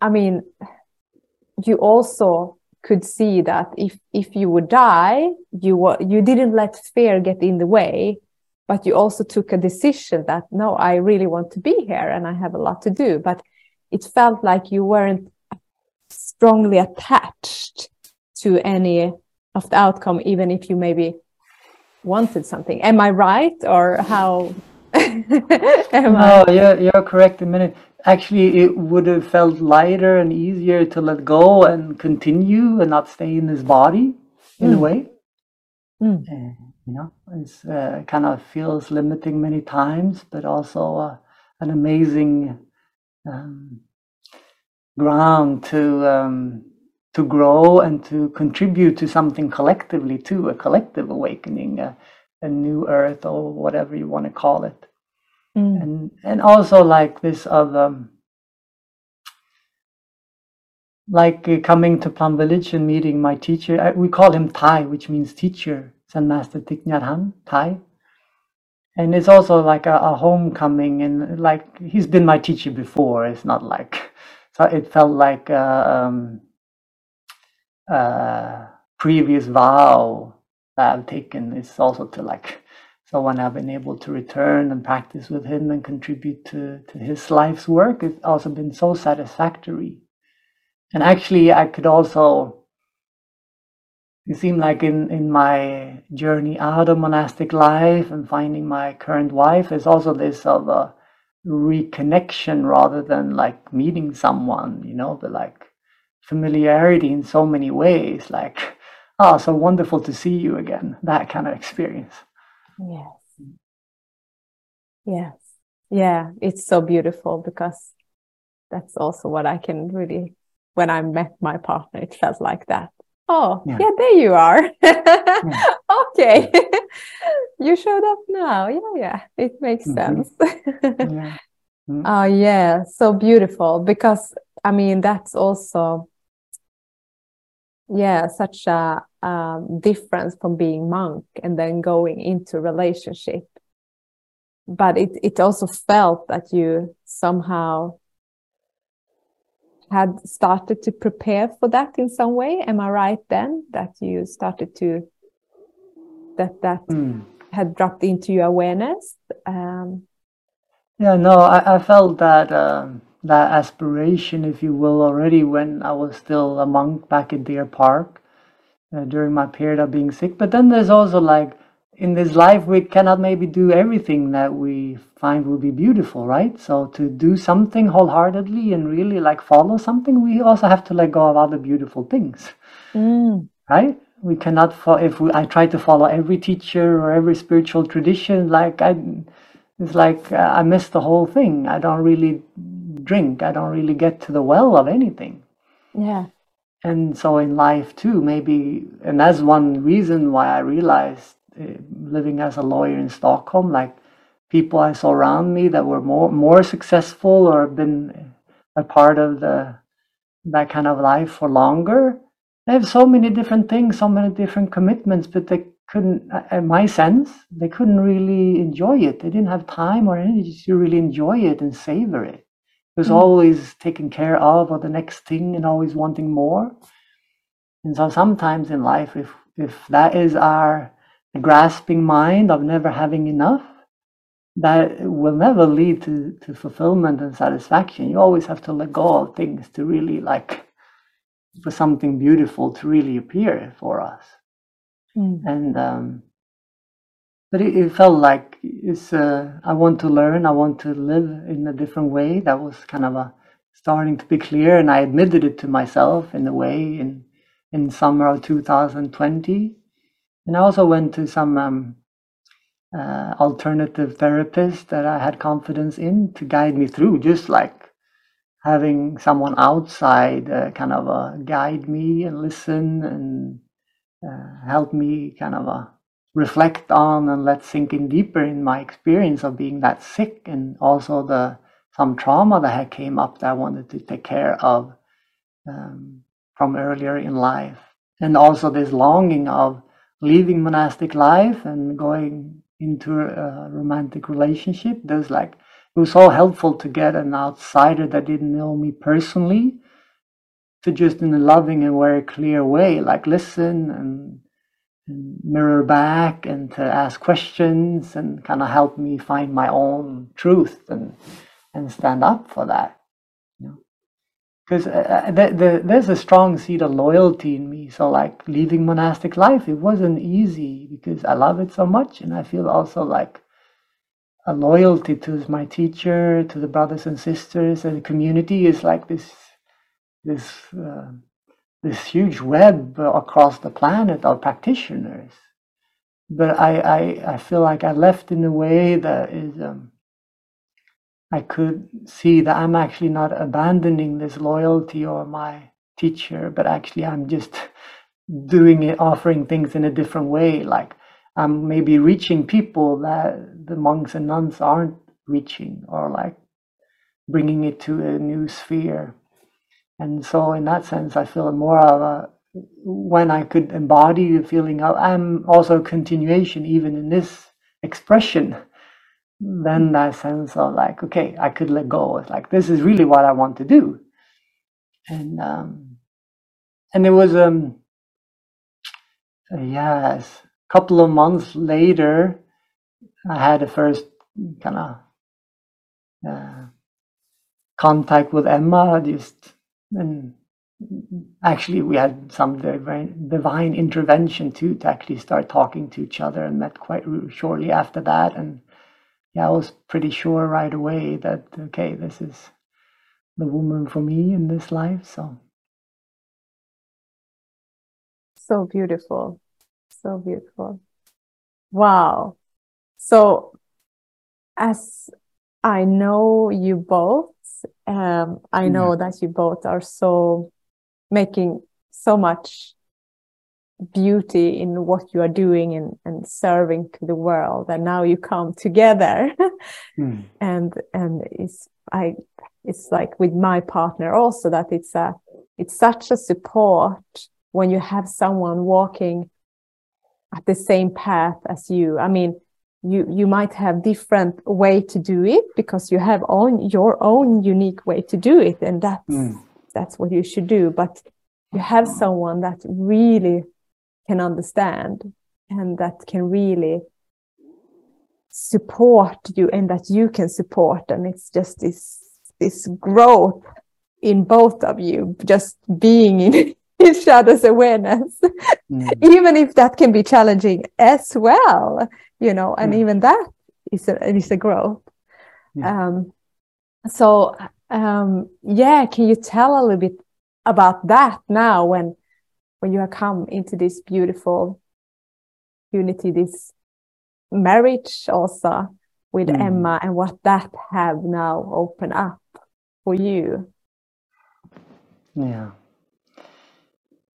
i mean you also could see that if if you would die you were you didn't let fear get in the way but you also took a decision that no i really want to be here and i have a lot to do but it felt like you weren't strongly attached to any of the outcome even if you maybe wanted something am i right or how no I? you're, you're correct a minute actually it would have felt lighter and easier to let go and continue and not stay in this body in mm. a way mm. You know it's uh, kind of feels limiting many times but also uh, an amazing um, ground to um, to grow and to contribute to something collectively too a collective awakening a, a new earth or whatever you want to call it Mm. And and also like this of um, like uh, coming to Plum Village and meeting my teacher. I, we call him Thay, which means teacher. Zen Master Thich Nhat Hanh, Thay. And it's also like a, a, homecoming, and like he's been my teacher before. It's not like so. It felt like a, um, a previous vow that I've taken. It's also to like so when I've been able to return and practice with him and contribute to, to his life's work, it's also been so satisfactory. And actually, I could also, it seemed like in, in my journey out of monastic life and finding my current wife, there's also this of a reconnection rather than like meeting someone, you know, but like familiarity in so many ways, like, oh, so wonderful to see you again, that kind of experience. Yes. Yes. Yeah, it's so beautiful because that's also what I can really, when I met my partner, it felt like that. Oh, yeah, yeah there you are. yeah. Okay. you showed up now. Yeah, yeah, it makes mm -hmm. sense. yeah. Mm -hmm. Oh, yeah, so beautiful because I mean, that's also yeah such a um, difference from being monk and then going into relationship but it, it also felt that you somehow had started to prepare for that in some way am i right then that you started to that that mm. had dropped into your awareness um, yeah no i, I felt that um, that aspiration if you will already when i was still a monk back in deer park uh, during my period of being sick. But then there's also like in this life we cannot maybe do everything that we find will be beautiful, right? So to do something wholeheartedly and really like follow something, we also have to let go of other beautiful things, mm. right? We cannot. Fo- if we, I try to follow every teacher or every spiritual tradition, like I, it's like uh, I miss the whole thing. I don't really drink. I don't really get to the well of anything. Yeah and so in life too maybe and that's one reason why i realized living as a lawyer in stockholm like people i saw around me that were more more successful or been a part of the that kind of life for longer they have so many different things so many different commitments but they couldn't, in my sense, they couldn't really enjoy it. They didn't have time or energy to really enjoy it and savor it. It was mm. always taken care of or the next thing and always wanting more. And so sometimes in life, if if that is our grasping mind of never having enough, that will never lead to, to fulfillment and satisfaction. You always have to let go of things to really like for something beautiful to really appear for us. Mm. And um, but it, it, felt like it's uh, I want to learn, I want to live in a different way. That was kind of a starting to be clear, and I admitted it to myself in a way in in summer of 2020. And I also went to some um, uh, alternative therapists that I had confidence in to guide me through, just like having someone outside uh, kind of uh, guide me and listen and uh, help me kind of uh, reflect on and let sink in deeper in my experience of being that sick and also the some trauma that had came up that I wanted to take care of um, from earlier in life. And also this longing of leaving monastic life and going into a romantic relationship. There's like it was so helpful to get an outsider that didn't know me personally to just in a loving and very clear way like listen and, and mirror back and to ask questions and kind of help me find my own truth and and stand up for that because uh, uh, the, the, there's a strong seed of loyalty in me. So, like leaving monastic life, it wasn't easy because I love it so much, and I feel also like a loyalty to my teacher, to the brothers and sisters, and the community is like this this uh, this huge web across the planet of practitioners. But I, I, I feel like I left in a way that is um, I could see that I'm actually not abandoning this loyalty or my teacher, but actually I'm just doing it, offering things in a different way. Like I'm maybe reaching people that the monks and nuns aren't reaching, or like bringing it to a new sphere. And so, in that sense, I feel more of a when I could embody the feeling of I'm also a continuation, even in this expression then that sense of like, okay, I could let go. It's like this is really what I want to do, and um, and it was um, yes, a couple of months later, I had the first kind of uh, contact with Emma. Just and actually, we had some divine, divine intervention too to actually start talking to each other, and met quite shortly after that, and yeah, I was pretty sure right away that okay, this is the woman for me in this life. So so beautiful, so beautiful. Wow. So as I know you both, um, I know yeah. that you both are so making so much beauty in what you are doing and, and serving to the world and now you come together mm. and and it's i it's like with my partner also that it's a it's such a support when you have someone walking at the same path as you i mean you you might have different way to do it because you have on your own unique way to do it and that's mm. that's what you should do but you have someone that really can understand and that can really support you and that you can support and it's just this this growth in both of you just being in each other's awareness mm. even if that can be challenging as well you know and mm. even that is a, is a growth yeah. um so um yeah can you tell a little bit about that now when when you have come into this beautiful unity, this marriage also with mm. Emma and what that have now opened up for you. Yeah.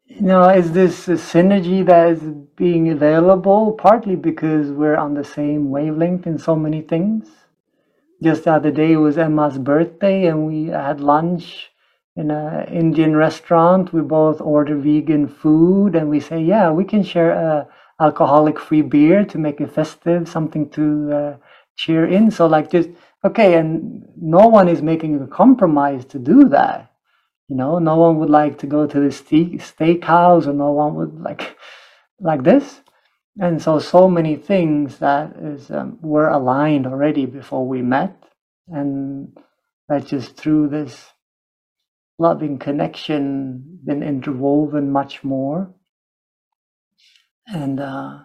You know, is this a synergy that is being available partly because we're on the same wavelength in so many things? Just the other day was Emma's birthday and we had lunch in an Indian restaurant. We both order vegan food and we say, yeah, we can share a, alcoholic free beer to make it festive, something to uh, cheer in. So like just okay, and no one is making a compromise to do that. You know, no one would like to go to the steak steakhouse, or no one would like like this. And so, so many things that is um, were aligned already before we met, and that just through this loving connection been interwoven much more. And uh,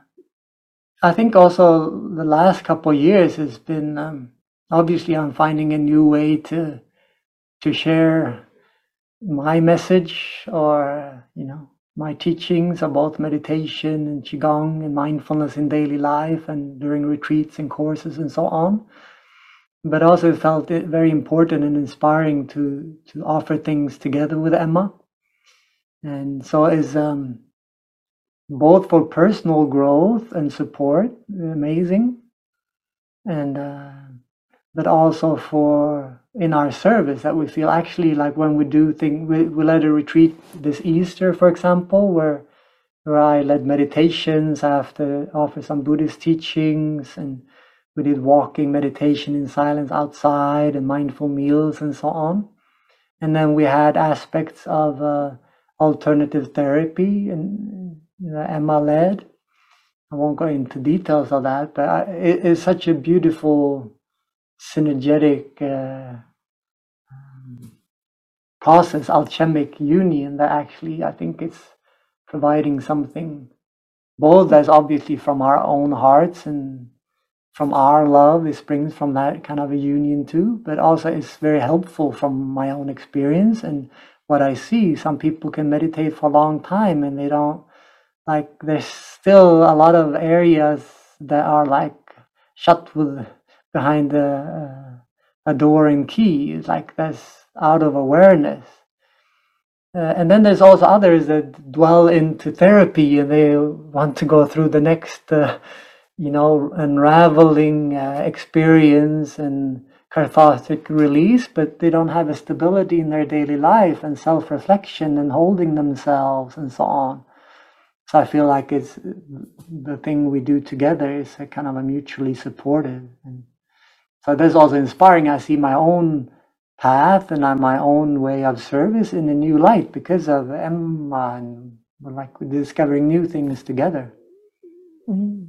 I think also the last couple years has been um, obviously I'm finding a new way to to share my message or you know my teachings about meditation and qigong and mindfulness in daily life and during retreats and courses and so on but also felt it very important and inspiring to to offer things together with Emma. And so is um, both for personal growth and support amazing. And uh, but also for in our service that we feel actually like when we do things we, we led a retreat this easter for example where where i led meditations after offer some buddhist teachings and we did walking meditation in silence outside and mindful meals and so on. And then we had aspects of uh, alternative therapy and you know, emma led. I won't go into details of that but I, it is such a beautiful synergetic uh, um, process, alchemic union that actually I think it's providing something both as obviously from our own hearts and from our love, it springs from that kind of a union too, but also it's very helpful from my own experience and what I see. Some people can meditate for a long time and they don't like there's still a lot of areas that are like shut with behind the, uh, a door and key. Like that's out of awareness. Uh, and then there's also others that dwell into therapy and they want to go through the next, uh, you know, unraveling uh, experience and cathartic release, but they don't have a stability in their daily life and self reflection and holding themselves and so on. So I feel like it's the thing we do together is a kind of a mutually supportive and so that's also inspiring. I see my own path and my own way of service in a new light because of Emma and like discovering new things together. Mm.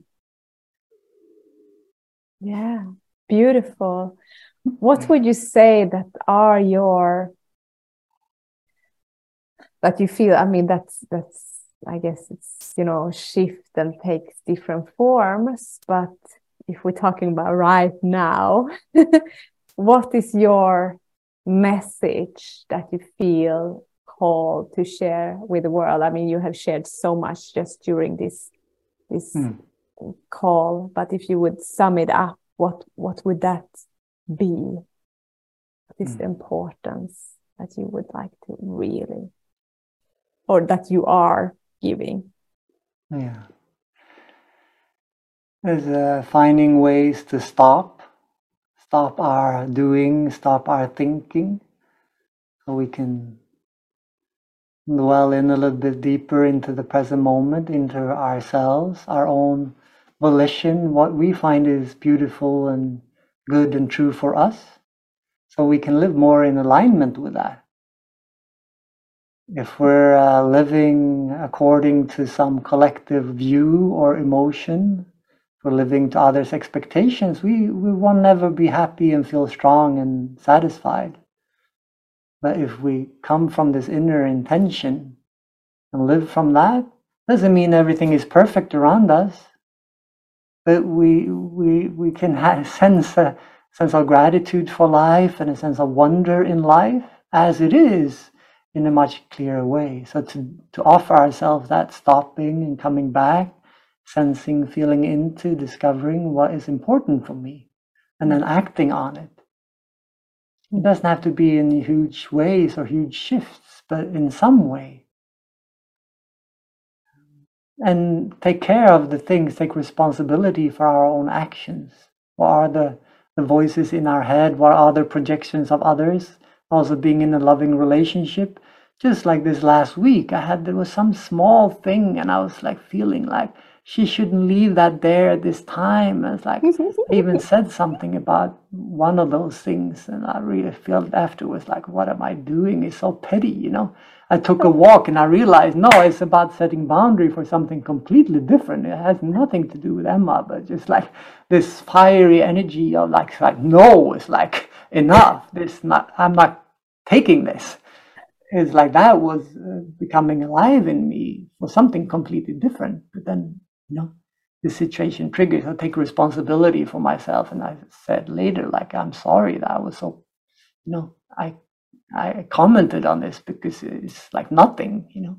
Yeah, beautiful. What would you say that are your that you feel? I mean, that's that's I guess it's you know shift and takes different forms, but if we're talking about right now, what is your message that you feel called to share with the world? I mean, you have shared so much just during this this mm. Call, but if you would sum it up, what what would that be? What is mm. the importance that you would like to really, or that you are giving? Yeah is uh, finding ways to stop, stop our doing, stop our thinking, so we can dwell in a little bit deeper into the present moment, into ourselves, our own volition, what we find is beautiful and good and true for us, so we can live more in alignment with that. If we're uh, living according to some collective view or emotion, for living to others' expectations, we, we will never be happy and feel strong and satisfied. But if we come from this inner intention and live from that, doesn't mean everything is perfect around us. But we we we can have, sense a sense of gratitude for life and a sense of wonder in life as it is in a much clearer way. So to, to offer ourselves that stopping and coming back sensing, feeling into, discovering what is important for me, and then acting on it. It doesn't have to be in huge ways or huge shifts, but in some way. And take care of the things, take responsibility for our own actions. What are the, the voices in our head? What are the projections of others? Also, being in a loving relationship. Just like this last week, I had there was some small thing, and I was like feeling like she shouldn't leave that there at this time. And it's like I even said something about one of those things, and I really felt afterwards like, what am I doing? It's so petty, you know. I took a walk and I realized no, it's about setting boundary for something completely different. It has nothing to do with Emma, but just like this fiery energy of like, like no, it's like enough. This not, I'm not taking this. It's like that was uh, becoming alive in me for something completely different. But then, you know, the situation triggers. I take responsibility for myself, and I said later, like, I'm sorry that I was so, you know, I I commented on this because it's like nothing, you know.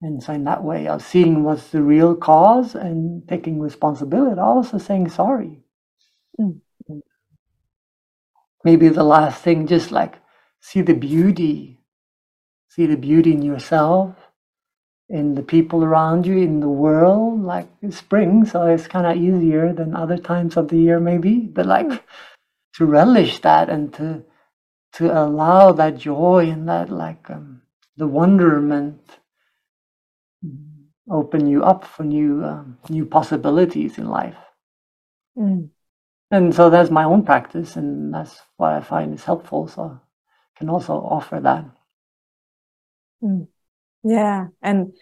And so in that way, of seeing what's the real cause and taking responsibility, also saying sorry. Mm. Maybe the last thing, just like see the beauty, see the beauty in yourself, in the people around you, in the world. Like it's spring, so it's kind of easier than other times of the year, maybe. But like mm. to relish that and to to allow that joy and that like um, the wonderment open you up for new um, new possibilities in life mm. and so that's my own practice and that's what i find is helpful so I can also offer that mm. yeah and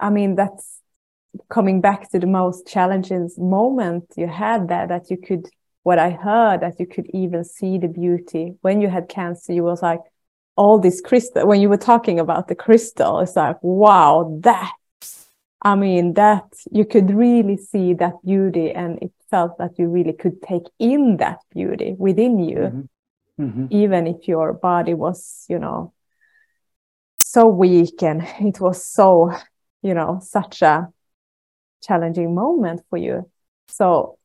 i mean that's coming back to the most challenging moment you had there that you could what I heard that you could even see the beauty when you had cancer. You was like all this crystal. When you were talking about the crystal, it's like wow, that. I mean, that you could really see that beauty, and it felt that you really could take in that beauty within you, mm-hmm. Mm-hmm. even if your body was, you know, so weak and it was so, you know, such a challenging moment for you. So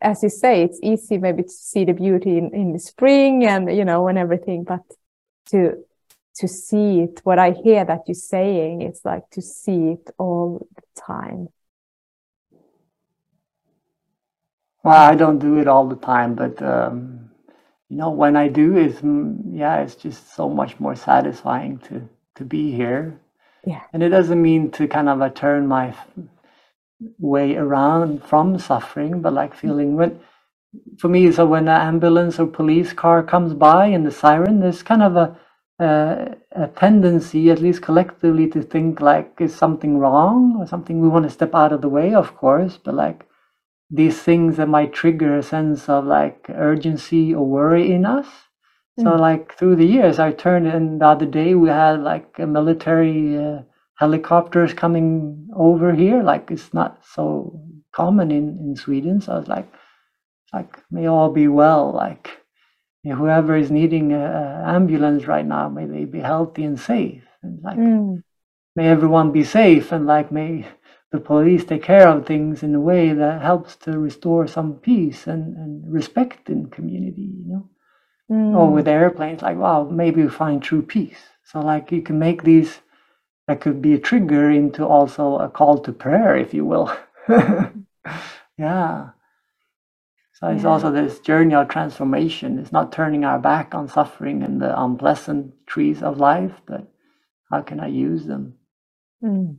as you say, it's easy maybe to see the beauty in, in the spring and you know and everything, but to to see it, what I hear that you're saying, it's like to see it all the time. Well, I don't do it all the time, but um, you know, when I do, is mm, yeah, it's just so much more satisfying to to be here. Yeah, and it doesn't mean to kind of uh, turn my way around from suffering, but like feeling when for me, so when an ambulance or police car comes by and the siren, there's kind of a, a, a tendency, at least collectively, to think like is something wrong or something we want to step out of the way, of course, but like these things that might trigger a sense of like urgency or worry in us. Mm. So like through the years, I turned and the other day we had like a military. Uh, helicopters coming over here. Like it's not so common in, in Sweden. So I was like, like may all be well. Like you know, whoever is needing an ambulance right now, may they be healthy and safe. And like mm. may everyone be safe and like may the police take care of things in a way that helps to restore some peace and, and respect in community, you know. Mm. Or with airplanes, like wow, maybe we find true peace. So like you can make these that could be a trigger into also a call to prayer, if you will. yeah. So it's yeah. also this journey of transformation. It's not turning our back on suffering and the unpleasant trees of life, but how can I use them? Mm.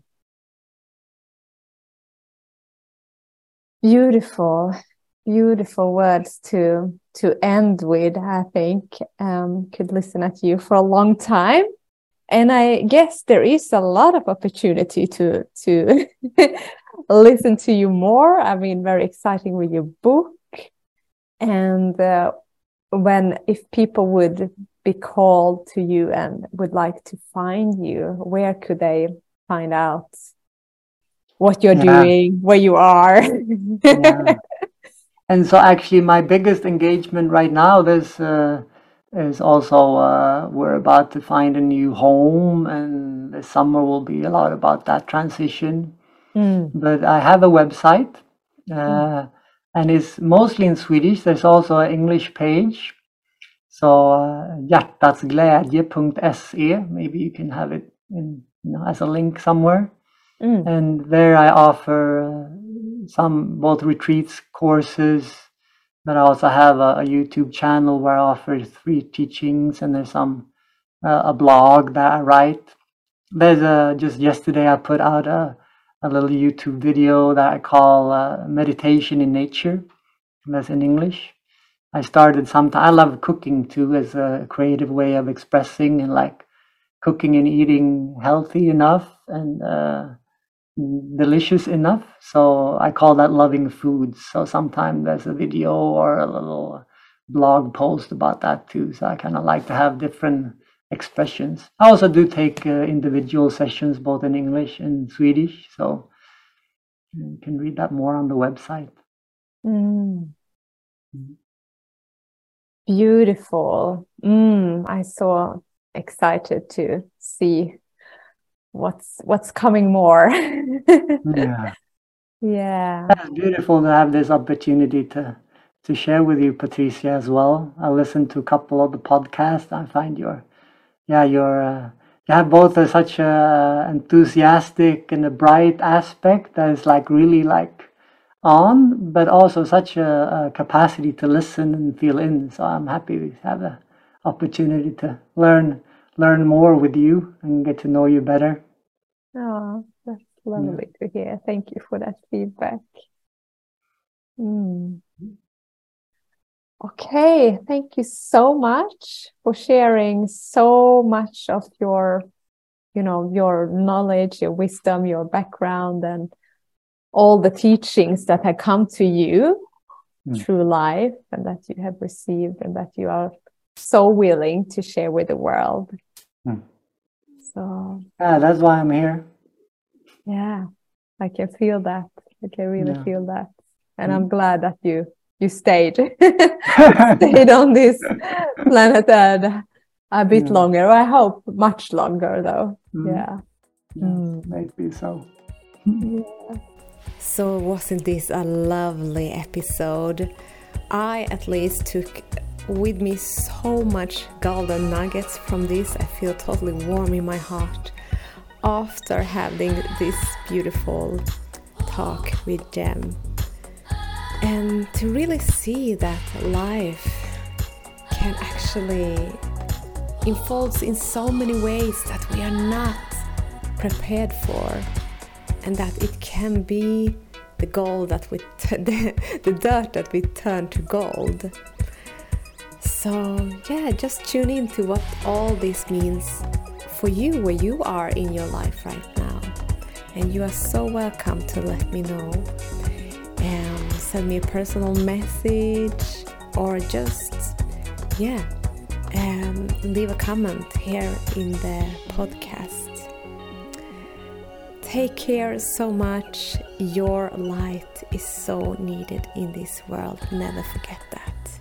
Beautiful, beautiful words to to end with. I think um, could listen at you for a long time and i guess there is a lot of opportunity to to listen to you more i mean very exciting with your book and uh, when if people would be called to you and would like to find you where could they find out what you're yeah. doing where you are yeah. and so actually my biggest engagement right now there's uh, is also uh, we're about to find a new home and the summer will be a lot about that transition mm. but i have a website uh, mm. and it's mostly in swedish there's also an english page so uh, hjärtatsglädje.se maybe you can have it in, you know, as a link somewhere mm. and there i offer uh, some both retreats courses but I also have a, a, YouTube channel where I offer free teachings, and there's some uh, a blog that I write. There's a just yesterday I put out a a little YouTube video that I call uh, Meditation in Nature. That's in English. I started sometime. I love cooking too as a creative way of expressing and like cooking and eating healthy enough and uh, delicious enough. So I call that loving food. So sometimes there's a video or a little blog post about that too. So I kind of like to have different expressions. I also do take uh, individual sessions both in English and Swedish. So you can read that more on the website. Mm. Beautiful. Mm, I so excited to see what's what's coming more. yeah. Yeah. It's beautiful to have this opportunity to to share with you, Patricia, as well. I listened to a couple of the podcasts. I find your, yeah, your, uh, you have both a, such a enthusiastic and a bright aspect that is like really like on, but also such a, a capacity to listen and feel in. So I'm happy to have the opportunity to learn learn more with you and get to know you better. Oh, that's lovely yeah. to hear. Thank you for that feedback. Mm. Okay, thank you so much for sharing so much of your, you know, your knowledge, your wisdom, your background, and all the teachings that have come to you mm. through life and that you have received and that you are so willing to share with the world. Mm. So yeah, that's why I'm here. Yeah, I can feel that. I can really yeah. feel that, and mm. I'm glad that you you stayed stayed on this planet Earth a bit yeah. longer. I hope much longer, though. Mm. Yeah, yeah mm. maybe so. yeah. So wasn't this a lovely episode? I at least took with me so much golden nuggets from this. I feel totally warm in my heart after having this beautiful talk with them. And to really see that life can actually unfold in so many ways that we are not prepared for, and that it can be the gold that we t- the, the dirt that we turn to gold. So, yeah, just tune in to what all this means for you, where you are in your life right now. And you are so welcome to let me know. And send me a personal message or just, yeah, um, leave a comment here in the podcast. Take care so much. Your light is so needed in this world. Never forget that.